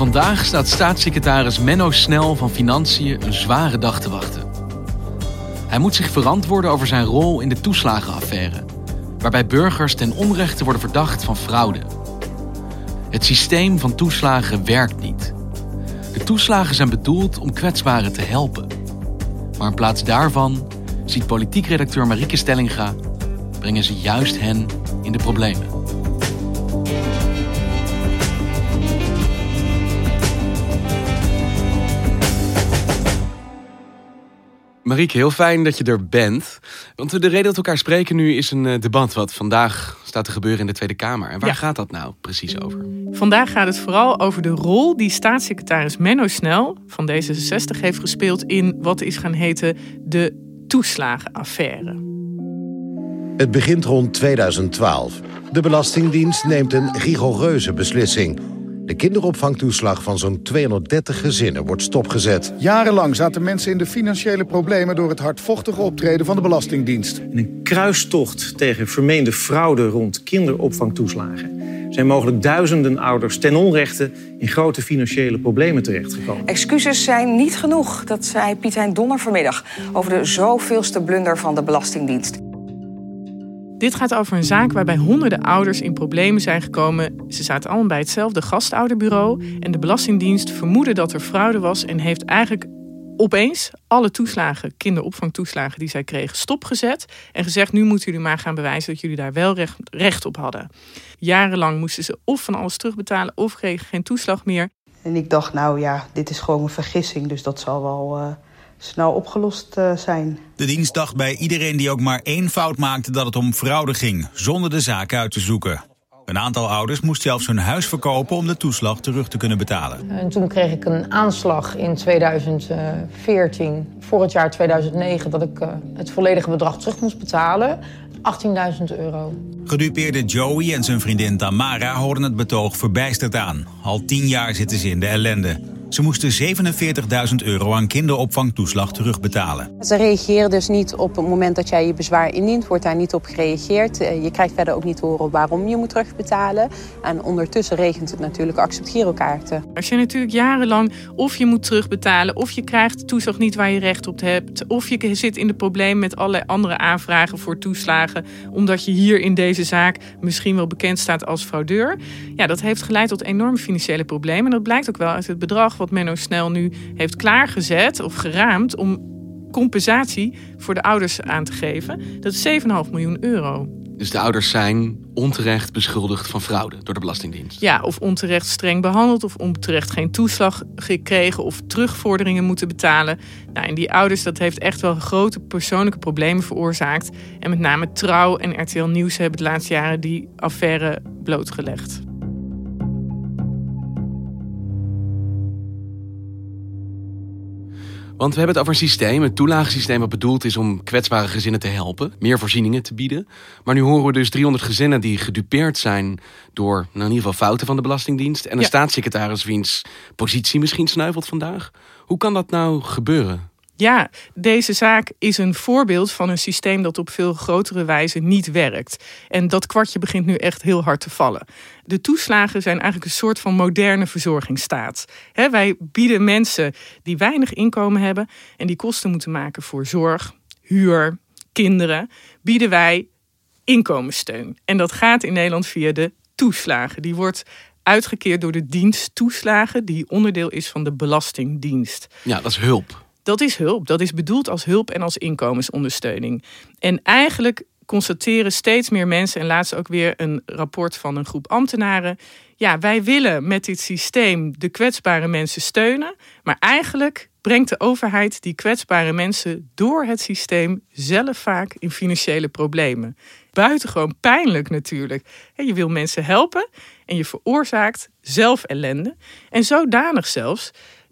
Vandaag staat staatssecretaris Menno Snel van Financiën een zware dag te wachten. Hij moet zich verantwoorden over zijn rol in de toeslagenaffaire, waarbij burgers ten onrechte worden verdacht van fraude. Het systeem van toeslagen werkt niet. De toeslagen zijn bedoeld om kwetsbaren te helpen. Maar in plaats daarvan ziet politiek redacteur Marieke Stellinga brengen ze juist hen in de problemen. Marieke, heel fijn dat je er bent. Want de reden dat we elkaar spreken nu is een eh, debat wat vandaag staat te gebeuren in de Tweede Kamer. En waar gaat dat nou precies over? Vandaag gaat het vooral over de rol die staatssecretaris Menno Snel van D66 heeft gespeeld in wat is gaan heten de toeslagenaffaire. Het begint rond 2012. De Belastingdienst neemt een rigoureuze beslissing. De kinderopvangtoeslag van zo'n 230 gezinnen wordt stopgezet. Jarenlang zaten mensen in de financiële problemen... door het hardvochtige optreden van de Belastingdienst. In een kruistocht tegen vermeende fraude rond kinderopvangtoeslagen... zijn mogelijk duizenden ouders ten onrechte in grote financiële problemen terechtgekomen. Excuses zijn niet genoeg, dat zei Piet Hein Donner vanmiddag... over de zoveelste blunder van de Belastingdienst. Dit gaat over een zaak waarbij honderden ouders in problemen zijn gekomen. Ze zaten allemaal bij hetzelfde gastouderbureau. En de Belastingdienst vermoedde dat er fraude was en heeft eigenlijk opeens alle toeslagen, kinderopvangtoeslagen die zij kregen, stopgezet. En gezegd: nu moeten jullie maar gaan bewijzen dat jullie daar wel recht, op hadden. Jarenlang moesten ze of van alles terugbetalen of kregen geen toeslag meer. En ik dacht, nou ja, dit is gewoon een vergissing, dus dat zal wel. Uh snel opgelost uh, zijn. De dienst dacht bij iedereen die ook maar één fout maakte dat het om fraude ging, zonder de zaak uit te zoeken. Een aantal ouders moest zelfs hun huis verkopen om de toeslag terug te kunnen betalen. En toen kreeg ik een aanslag in 2014, voor het jaar 2009, dat ik uh, het volledige bedrag terug moest betalen. 18.000 euro. Gedupeerde Joey en zijn vriendin Tamara hoorden het betoog verbijsterd aan. Al tien jaar zitten ze in de ellende. Ze moesten 47.000 euro aan kinderopvangtoeslag terugbetalen. Ze reageren dus niet op het moment dat jij je bezwaar indient, wordt daar niet op gereageerd. Eh, je krijgt verder ook niet te horen waarom je moet terugbetalen. En ondertussen regent het natuurlijk accept-girokaarten. Als je natuurlijk jarenlang of je moet terugbetalen, of je krijgt toeslag niet waar je recht op hebt, of je zit in de probleem met allerlei andere aanvragen voor toeslagen, omdat je hier in deze zaak misschien wel bekend staat als fraudeur. Ja, dat heeft geleid tot enorme financiële problemen. En dat blijkt ook wel uit het bedrag wat Menno Snel nu heeft klaargezet of geraamd om compensatie voor de ouders aan te geven. Dat is 7,5 miljoen euro. Dus de ouders zijn onterecht beschuldigd van fraude door de Belastingdienst? Ja, of onterecht streng behandeld, of onterecht geen toeslag gekregen, of terugvorderingen moeten betalen. Nou, en die ouders, dat heeft echt wel grote persoonlijke problemen veroorzaakt. En met name Trouw en RTL Nieuws hebben de laatste jaren die affaire blootgelegd. Want we hebben het over een systeem, een toelagensysteem wat bedoeld is om kwetsbare gezinnen te helpen, meer voorzieningen te bieden. Maar nu horen we dus 300 gezinnen die gedupeerd zijn door nou, in ieder geval fouten van de Belastingdienst. En een staatssecretaris wiens positie misschien snuivelt vandaag. Hoe kan dat nou gebeuren? Ja, deze zaak is een voorbeeld van een systeem dat op veel grotere wijze niet werkt. En dat kwartje begint nu echt heel hard te vallen. De toeslagen zijn eigenlijk een soort van moderne verzorgingsstaat. wij bieden mensen die weinig inkomen hebben en die kosten moeten maken voor zorg, huur, kinderen, bieden wij inkomenssteun. En dat gaat in Nederland via de toeslagen. Die wordt uitgekeerd door de dienst toeslagen, die onderdeel is van de Belastingdienst. Ja, dat is hulp. Dat is hulp. Dat is bedoeld als hulp en als inkomensondersteuning. En eigenlijk constateren steeds meer mensen, en laatst ook weer een rapport van een groep ambtenaren. Ja, wij willen met dit systeem de kwetsbare mensen steunen, maar eigenlijk brengt de overheid die kwetsbare mensen door het systeem zelf vaak in financiële problemen. buitengewoon pijnlijk natuurlijk. Je wil mensen helpen en je veroorzaakt zelf ellende. En zodanig zelfs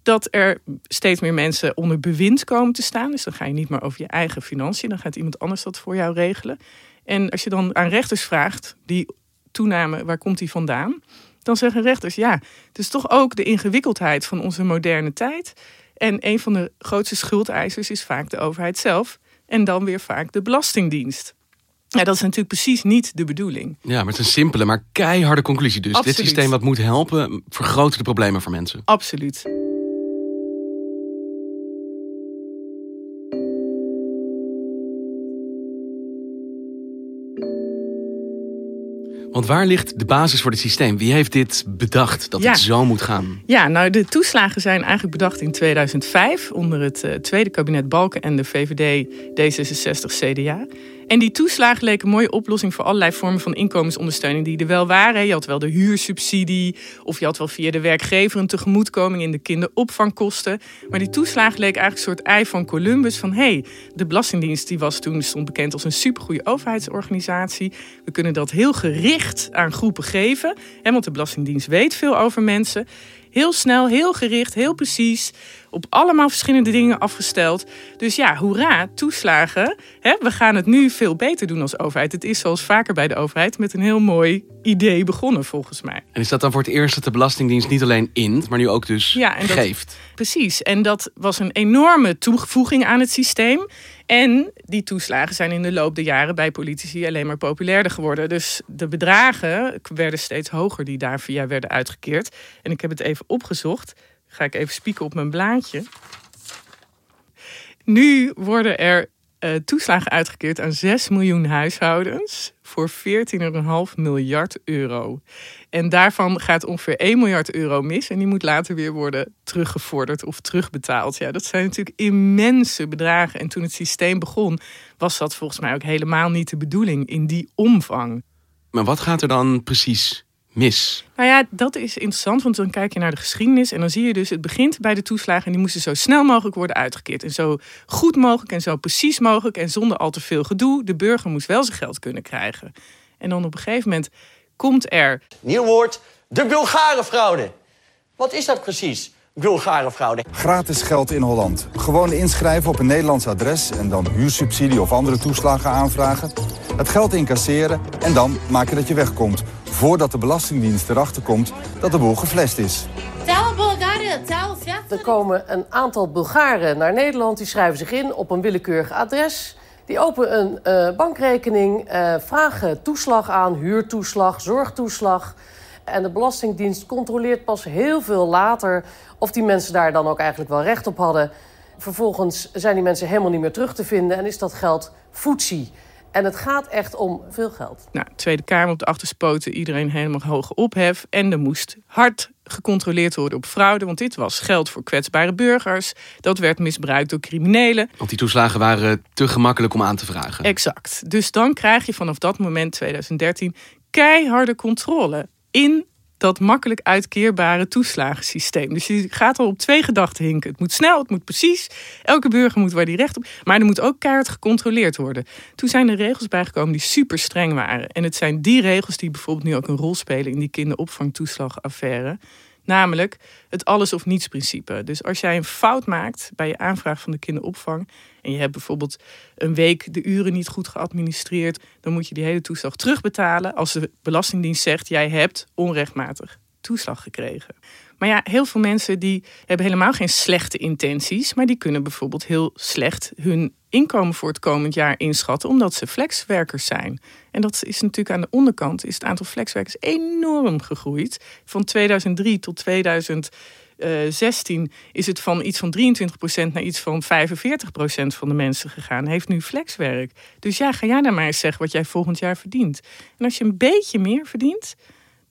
dat er steeds meer mensen onder bewind komen te staan. Dus dan ga je niet meer over je eigen financiën, dan gaat iemand anders dat voor jou regelen. En als je dan aan rechters vraagt, die toename, waar komt die vandaan? Dan zeggen rechters, ja, het is toch ook de ingewikkeldheid van onze moderne tijd. En een van de grootste schuldeisers is vaak de overheid zelf. En dan weer vaak de Belastingdienst. Ja, dat is natuurlijk precies niet de bedoeling. Ja, maar het is een simpele, maar keiharde conclusie. Dus Absoluut. dit systeem wat moet helpen, vergroot de problemen voor mensen. Absoluut. Want waar ligt de basis voor dit systeem? Wie heeft dit bedacht dat Ja. het zo moet gaan? Ja, nou de toeslagen zijn eigenlijk bedacht in 2005 onder het eh, tweede kabinet Balken en de VVD D66 CDA. En die toeslagen leken een mooie oplossing voor allerlei vormen van inkomensondersteuning die er wel waren. Je had wel de huursubsidie of je had wel via de werkgever een tegemoetkoming in de kinderopvangkosten. Maar die toeslagen leken eigenlijk een soort ei van Columbus van hé, hey, de Belastingdienst die was toen stond bekend als een supergoeie overheidsorganisatie. We kunnen dat heel gericht aan groepen geven, hè, want de Belastingdienst weet veel over mensen. Heel snel, heel gericht, heel precies. Op allemaal verschillende dingen afgesteld. Dus ja, hoera, toeslagen. Hè, we gaan het nu veel beter doen als overheid. Het is zoals vaker bij de overheid met een heel mooi idee begonnen, volgens mij. En is dat dan voor het eerst dat de Belastingdienst niet alleen int, maar nu ook dus Ja, en dat- geeft? Precies. En dat was een enorme toevoeging aan het systeem. En die toeslagen zijn in de loop der jaren bij politici alleen maar populairder geworden. Dus de bedragen werden steeds hoger die daar via werden uitgekeerd. En ik heb het even opgezocht. Ga ik even spieken op mijn blaadje. Nu worden er eh, toeslagen uitgekeerd aan 6 miljoen huishoudens voor 14,5 miljard euro. En daarvan gaat ongeveer 1 miljard euro mis en die moet later weer worden teruggevorderd of terugbetaald. Ja, dat zijn natuurlijk immense bedragen. En toen het systeem begon, was dat volgens mij ook helemaal niet de bedoeling in die omvang. Maar wat gaat er dan precies mis? Nou ja, dat is interessant, want dan kijk je naar de geschiedenis en dan zie je dus, het begint bij de toeslagen en die moesten zo snel mogelijk worden uitgekeerd. En zo goed mogelijk en zo precies mogelijk en zonder al te veel gedoe. De burger moest wel zijn geld kunnen krijgen. En dan op een gegeven moment komt er Nieuw woord, de Bulgarenfraude. Wat is dat precies, Bulgarenfraude? Gratis geld in Holland. Gewoon inschrijven op een Nederlands adres en dan huursubsidie of andere toeslagen aanvragen. Het geld incasseren en dan maken dat je wegkomt. Voordat de Belastingdienst erachter komt dat de boel geflest is. Tel Bulgaren, tel Er komen een aantal Bulgaren naar Nederland. Die schrijven zich in op een willekeurig adres. Die openen een eh, bankrekening, eh, vragen toeslag aan, huurtoeslag, zorgtoeslag. En de Belastingdienst controleert pas heel veel later of die mensen daar dan ook eigenlijk wel recht op hadden. Vervolgens zijn die mensen helemaal niet meer terug te vinden en is dat geld foetsie. En het gaat echt om veel geld. nou, Tweede Kamer op de achterspoten, iedereen helemaal hoge ophef. En er moest hard gecontroleerd worden op fraude, want dit was geld voor kwetsbare burgers. Dat werd misbruikt door criminelen. Want die toeslagen waren te gemakkelijk om aan te vragen. Exact. Dus dan krijg je vanaf dat moment, 2013, keiharde controle in dat makkelijk uitkeerbare toeslagensysteem. Dus je gaat al op twee gedachten hinken. Het moet snel, het moet precies. Elke burger moet waar die recht op. Maar er moet ook keihard gecontroleerd worden. Toen zijn er regels bijgekomen die super streng waren. En het zijn die regels die bijvoorbeeld nu ook een rol spelen in die kinderopvangtoeslagaffaire. Namelijk het alles of niets principe. Dus als jij een fout maakt bij je aanvraag van de kinderopvang. en je hebt bijvoorbeeld een week de uren niet goed geadministreerd. dan moet je die hele toeslag terugbetalen. als de Belastingdienst zegt: jij hebt onrechtmatig toeslag gekregen. Maar ja, heel veel mensen die hebben helemaal geen slechte intenties. maar die kunnen bijvoorbeeld heel slecht hun inkomen voor het komend jaar inschatten. omdat ze flexwerkers zijn. En dat is natuurlijk aan de onderkant is het aantal flexwerkers enorm gegroeid. Van 2003 tot 2016 is het van iets van 23% naar iets van 45% van de mensen gegaan. Heeft nu flexwerk. Dus ja, ga jij nou maar eens zeggen wat jij volgend jaar verdient. En als je een beetje meer verdient,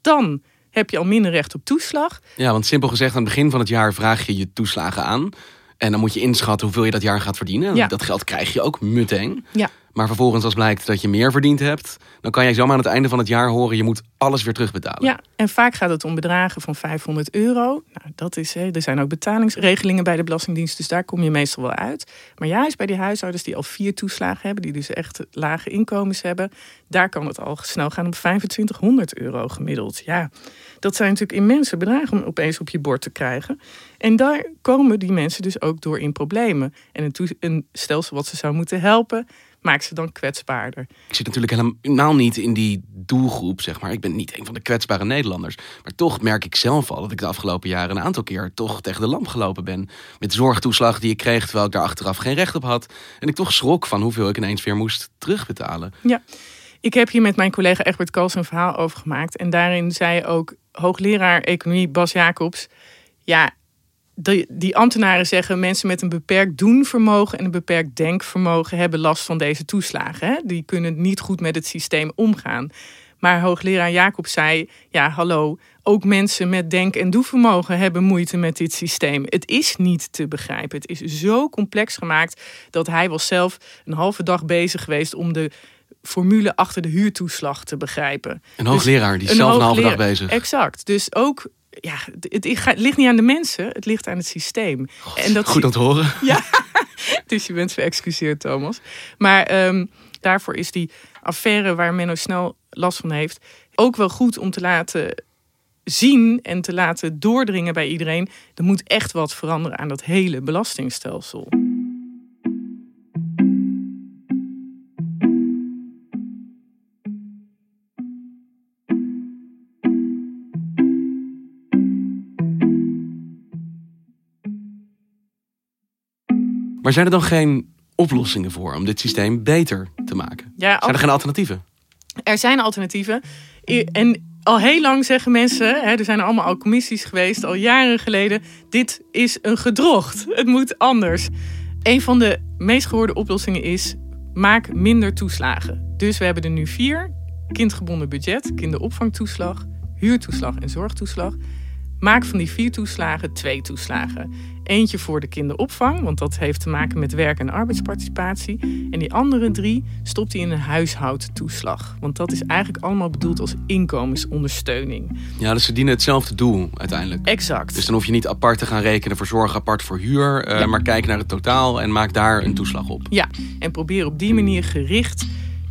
dan heb je al minder recht op toeslag. Ja, want simpel gezegd, aan het begin van het jaar vraag je je toeslagen aan. En dan moet je inschatten hoeveel je dat jaar gaat verdienen. En Ja. Dat geld krijg je ook meteen. Ja. Maar vervolgens als blijkt dat je meer verdiend hebt, dan kan jij zomaar aan het einde van het jaar horen, je moet alles weer terugbetalen. Ja, en vaak gaat het om bedragen van 500 euro. Nou, dat is, hè, er zijn ook betalingsregelingen bij de Belastingdienst, dus daar kom je meestal wel uit. Maar juist bij die huishoudens die al vier toeslagen hebben, die dus echt lage inkomens hebben, daar kan het al snel gaan om 2500 euro gemiddeld. Ja, dat zijn natuurlijk immense bedragen om opeens op je bord te krijgen. En daar komen die mensen dus ook door in problemen. En een, een stelsel wat ze zou moeten helpen, maakt ze dan kwetsbaarder. Ik zit natuurlijk helemaal niet in die doelgroep, zeg maar. Ik ben niet een van de kwetsbare Nederlanders. Maar toch merk ik zelf al dat ik de afgelopen jaren een aantal keer toch tegen de lamp gelopen ben. Met zorgtoeslag die ik kreeg terwijl ik daar achteraf geen recht op had. En ik toch schrok van hoeveel ik ineens weer moest terugbetalen. Ja, ik heb hier met mijn collega Egbert Kals een verhaal over gemaakt. En daarin zei ook hoogleraar economie Bas Jacobs... Ja, die, die ambtenaren zeggen mensen met een beperkt doenvermogen en een beperkt denkvermogen hebben last van deze toeslagen. Hè? Die kunnen niet goed met het systeem omgaan. Maar hoogleraar Jacob zei: ja, hallo, ook mensen met denk- en doevermogen hebben moeite met dit systeem. Het is niet te begrijpen. Het is zo complex gemaakt dat hij was zelf een halve dag bezig geweest om de formule achter de huurtoeslag te begrijpen. Een hoogleraar, die is zelf een halve dag bezig. Exact. Dus ook ja, het, ligt niet aan de mensen, het ligt aan het systeem. en dat goed aan het horen. Ja, dus je bent verexcuseerd, Thomas. Maar ehm, daarvoor is die affaire waar Menno snel last van heeft, ook wel goed om te laten zien en te laten doordringen bij iedereen. Er moet echt wat veranderen aan dat hele belastingstelsel. Maar zijn er dan geen oplossingen voor om dit systeem beter te maken? Ja, zijn er geen alternatieven? Er zijn alternatieven. En al heel lang zeggen mensen, hè, er zijn allemaal al commissies geweest, al jaren geleden, dit is een gedrocht. Het moet anders. Een van de meest gehoorde oplossingen is, maak minder toeslagen. Dus we hebben er nu vier. Kindgebonden budget, kinderopvangtoeslag, huurtoeslag en zorgtoeslag. Maak van die vier toeslagen twee toeslagen. Eentje voor de kinderopvang, want dat heeft te maken met werk- en arbeidsparticipatie. En die andere drie stopt hij in een huishoudtoeslag. Want dat is eigenlijk allemaal bedoeld als inkomensondersteuning. Ja, dus ze dienen hetzelfde doel uiteindelijk. Exact. Dus dan hoef je niet apart te gaan rekenen voor zorg, apart voor huur. Uh, Maar kijk naar het totaal en maak daar een toeslag op. Ja, en probeer op die manier gericht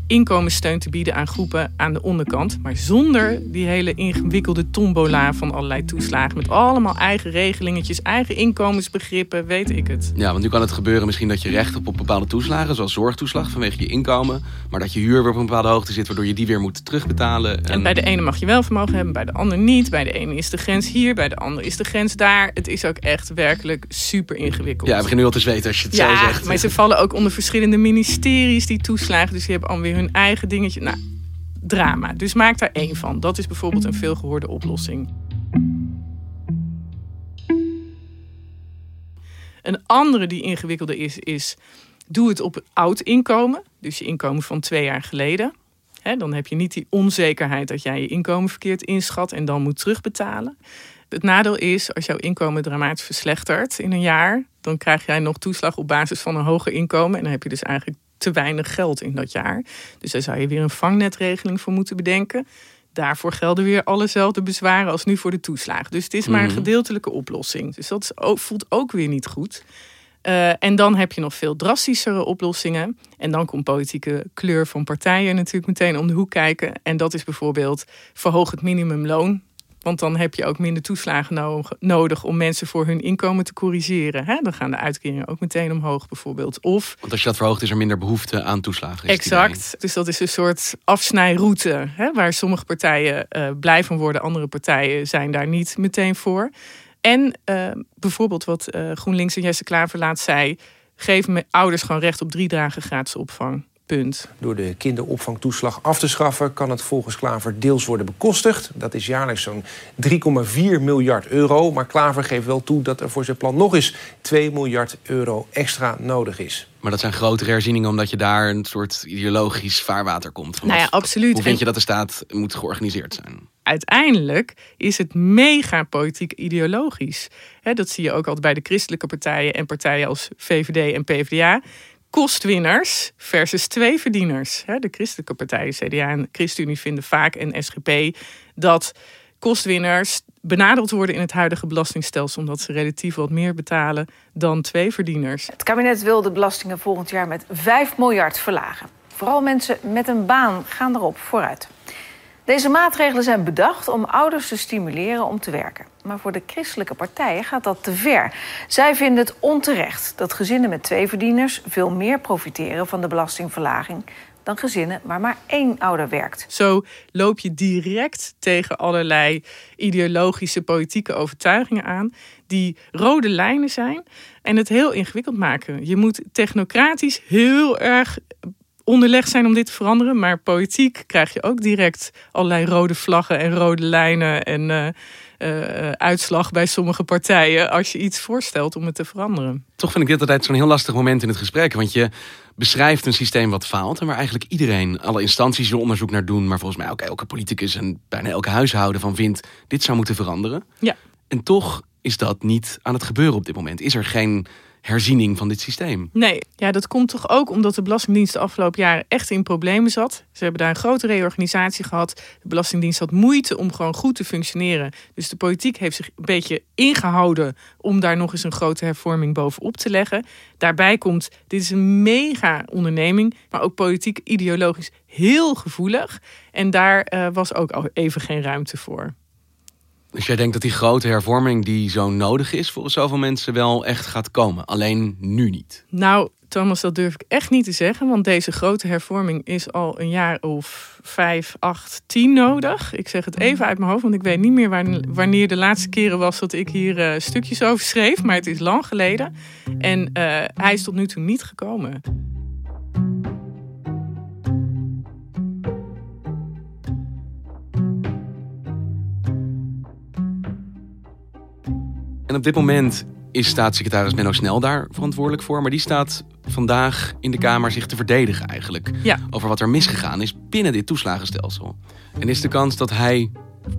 inkomenssteun te bieden aan groepen aan de onderkant. Maar zonder die hele ingewikkelde tombola van allerlei toeslagen. Met allemaal eigen regelingetjes, eigen inkomensbegrippen, weet ik het. Ja, want nu kan het gebeuren misschien dat je recht hebt op bepaalde toeslagen, zoals zorgtoeslag vanwege je inkomen. Maar dat je huur weer op een bepaalde hoogte zit, waardoor je die weer moet terugbetalen. En... en bij de ene mag je wel vermogen hebben, bij de ander niet. Bij de ene is de grens hier, bij de ander is de grens daar. Het is ook echt werkelijk super ingewikkeld. Ja, we begin nu al te zweten als je het ja, zo zegt. Maar ze vallen ook onder verschillende ministeries, die toeslagen. Dus je hebt alweer hun eigen dingetje. Nou, drama. Dus maak daar één van. Dat is bijvoorbeeld een veelgehoorde oplossing. Een andere die ingewikkelder is, is doe het op oud inkomen. Dus je inkomen van twee jaar geleden. dan heb je niet die onzekerheid dat jij je inkomen verkeerd inschat en dan moet terugbetalen. Het nadeel is, als jouw inkomen dramatisch verslechtert in een jaar, dan krijg jij nog toeslag op basis van een hoger inkomen. En dan heb je dus eigenlijk te weinig geld in dat jaar. Dus daar zou je weer een vangnetregeling voor moeten bedenken. Daarvoor gelden weer allezelfde bezwaren als nu voor de toeslagen. Dus het is maar een mhm. gedeeltelijke oplossing. Dus dat voelt ook weer niet goed. Uh, en dan heb je nog veel drastischere oplossingen. En dan komt politieke kleur van partijen natuurlijk meteen om de hoek kijken. En dat is bijvoorbeeld verhoog het minimumloon. Want dan heb je ook minder toeslagen nodig om mensen voor hun inkomen te corrigeren. Dan gaan de uitkeringen ook meteen omhoog bijvoorbeeld. Of, Want als je dat verhoogt is er minder behoefte aan toeslagen. Exact. Dus dat is een soort afsnijroute waar sommige partijen uh, blij van worden. Andere partijen zijn daar niet meteen voor. En uh, bijvoorbeeld wat uh, GroenLinks en Jesse Klaver laat zei... geef ouders gewoon recht op drie dagen gratis opvang. Punt. Door de kinderopvangtoeslag af te schaffen kan het volgens Klaver deels worden bekostigd. Dat is jaarlijks zo'n 3,4 miljard euro. Maar Klaver geeft wel toe dat er voor zijn plan nog eens 2 miljard euro extra nodig is. Maar dat zijn grotere herzieningen omdat je daar een soort ideologisch vaarwater komt. Nou ja, absoluut. Hoe vind je dat de staat moet georganiseerd zijn? Uiteindelijk is het mega politiek ideologisch. dat zie je ook altijd bij de christelijke partijen en partijen als VVD en PvdA kostwinners versus tweeverdieners. De christelijke partijen, CDA en ChristenUnie, vinden vaak en SGP dat kostwinners benadeeld worden in het huidige belastingstelsel omdat ze relatief wat meer betalen dan tweeverdieners. Het kabinet wil de belastingen volgend jaar met 5 miljard verlagen. Vooral mensen met een baan gaan erop vooruit. Deze maatregelen zijn bedacht om ouders te stimuleren om te werken. Maar voor de christelijke partijen gaat dat te ver. Zij vinden het onterecht dat gezinnen met twee verdieners veel meer profiteren van de belastingverlaging dan gezinnen waar maar één ouder werkt. Zo loop je direct tegen allerlei ideologische politieke overtuigingen aan die rode lijnen zijn en het heel ingewikkeld maken. Je moet technocratisch heel erg onderleg zijn om dit te veranderen. Maar politiek krijg je ook direct allerlei rode vlaggen en rode lijnen en uh, uh, uitslag bij sommige partijen als je iets voorstelt om het te veranderen. Toch vind ik dit altijd zo'n heel lastig moment in het gesprek. Want je beschrijft een systeem wat faalt en waar eigenlijk iedereen, alle instanties er onderzoek naar doen, maar volgens mij ook elke politicus en bijna elke huishouden van vindt, dit zou moeten veranderen. Ja. En toch is dat niet aan het gebeuren op dit moment. Is er geen herziening van dit systeem. Nee, ja, dat komt toch ook omdat de Belastingdienst de afgelopen jaren echt in problemen zat. Ze hebben daar een grote reorganisatie gehad. De Belastingdienst had moeite om gewoon goed te functioneren. Dus de politiek heeft zich een beetje ingehouden om daar nog eens een grote hervorming bovenop te leggen. Daarbij komt, dit is een mega onderneming, maar ook politiek ideologisch heel gevoelig. En daar uh, was ook al even geen ruimte voor. Dus jij denkt dat die grote hervorming die zo nodig is voor zoveel mensen wel echt gaat komen. Alleen nu niet. Nou, Thomas, dat durf ik echt niet te zeggen. Want deze grote hervorming is al een jaar of vijf, acht, tien nodig. Ik zeg het even uit mijn hoofd, want ik weet niet meer wanneer de laatste keren was dat ik hier uh, stukjes over schreef. Maar het is lang geleden. En uh, hij is tot nu toe niet gekomen. En op dit moment is staatssecretaris Menno Snel daar verantwoordelijk voor. Maar die staat vandaag in de Kamer zich te verdedigen eigenlijk. Ja. Over wat er misgegaan is binnen dit toeslagenstelsel. En is de kans dat hij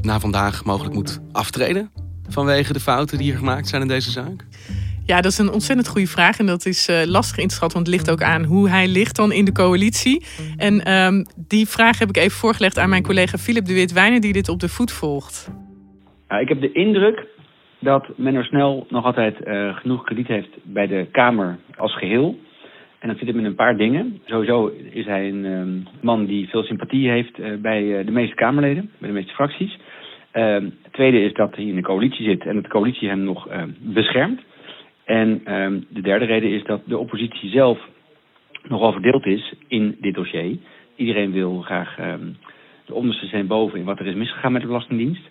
na vandaag mogelijk moet aftreden... vanwege de fouten die hier gemaakt zijn in deze zaak? Ja, dat is een ontzettend goede vraag. En dat is uh, lastig in te schatten, want het ligt ook aan hoe hij ligt dan in de coalitie. En um, die vraag heb ik even voorgelegd aan mijn collega Philip de Wit-Wijnen, die dit op de voet volgt. Nou, ik heb de indruk dat Menno Snel nog altijd uh, genoeg krediet heeft bij de Kamer als geheel. En dat zit hem in een paar dingen. Sowieso is hij een um, man die veel sympathie heeft uh, bij uh, de meeste Kamerleden, bij de meeste fracties. het tweede is dat hij in de coalitie zit en dat de coalitie hem nog beschermt. En de derde reden is dat de oppositie zelf nogal verdeeld is in dit dossier. Iedereen wil graag de onderste zijn boven in wat er is misgegaan met de Belastingdienst.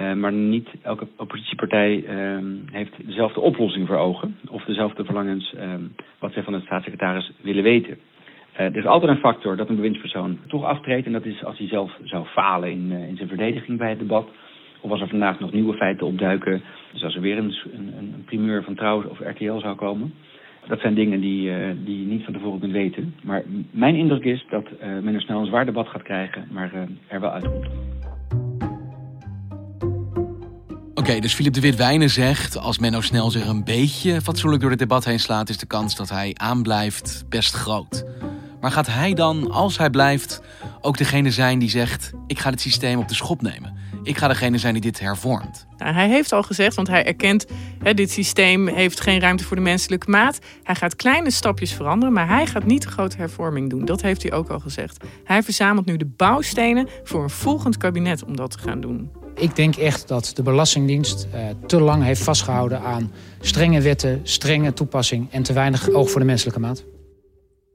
Uh, maar niet elke oppositiepartij uh, heeft dezelfde oplossing voor ogen. Of dezelfde verlangens uh, wat zij van de staatssecretaris willen weten. er is altijd een factor dat een bewindspersoon toch aftreedt. En dat is als hij zelf zou falen in, in zijn verdediging bij het debat. Of als er vandaag nog nieuwe feiten opduiken. Dus als er weer een, een, een primeur van Trouw of RTL zou komen. Dat zijn dingen die, die je niet van tevoren kunt weten. Maar mijn indruk is dat men er snel een zwaar debat gaat krijgen. Maar er wel uitkomt. Okay, dus Philip de Wit-Wijnen zegt... als Menno Snel zich een beetje fatsoenlijk door het debat heen slaat... is de kans dat hij aanblijft best groot. Maar gaat hij dan, als hij blijft, ook degene zijn die zegt... ik ga het systeem op de schop nemen? Ik ga degene zijn die dit hervormt? Nou, hij heeft al gezegd, want hij erkent... Hè, dit systeem heeft geen ruimte voor de menselijke maat. Hij gaat kleine stapjes veranderen, maar hij gaat niet de grote hervorming doen. Dat heeft hij ook al gezegd. Hij verzamelt nu de bouwstenen voor een volgend kabinet om dat te gaan doen. Ik denk echt dat de Belastingdienst uh, te lang heeft vastgehouden aan strenge wetten, strenge toepassing en te weinig oog voor de menselijke maat.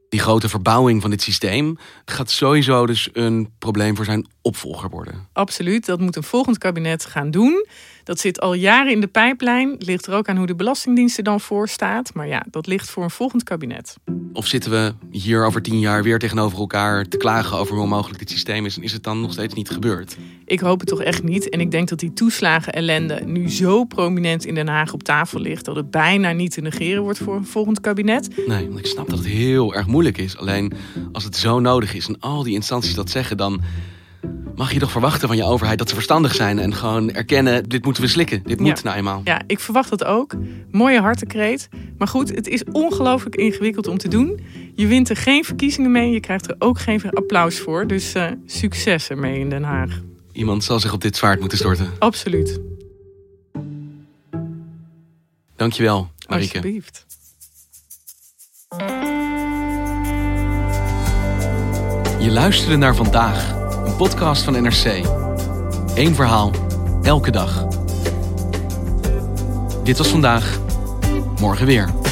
Die grote verbouwing van dit systeem gaat sowieso dus een probleem voor zijn opvolger worden. Absoluut, dat moet een volgend kabinet gaan doen. Dat zit al jaren in de pijplijn. Ligt er ook aan hoe de Belastingdienst er dan voor staat. Maar ja, dat ligt voor een volgend kabinet. Of zitten we hier over tien jaar weer tegenover elkaar te klagen over hoe onmogelijk dit systeem is? En is het dan nog steeds niet gebeurd? Ik hoop het toch echt niet. En ik denk dat die toeslagen ellende nu zo prominent in Den Haag op tafel ligt... dat het bijna niet te negeren wordt voor een volgend kabinet. Nee, want ik snap dat het heel erg moeilijk is. Alleen als het zo nodig is en al die instanties dat zeggen, dan mag je toch verwachten van je overheid dat ze verstandig zijn en gewoon erkennen: dit moeten we slikken. Dit moet nou eenmaal. Ja, ik verwacht dat ook. Mooie hartenkreet. Maar goed, het is ongelooflijk ingewikkeld om te doen. Je wint er geen verkiezingen mee. Je krijgt er ook geen applaus voor. Dus uh, succes ermee in Den Haag. Iemand zal zich op dit zwaard moeten storten. Absoluut. Dankjewel, Marike. Alsjeblieft. Je luisterde naar vandaag, een podcast van NRC. Eén verhaal, elke dag. Dit was vandaag, morgen weer.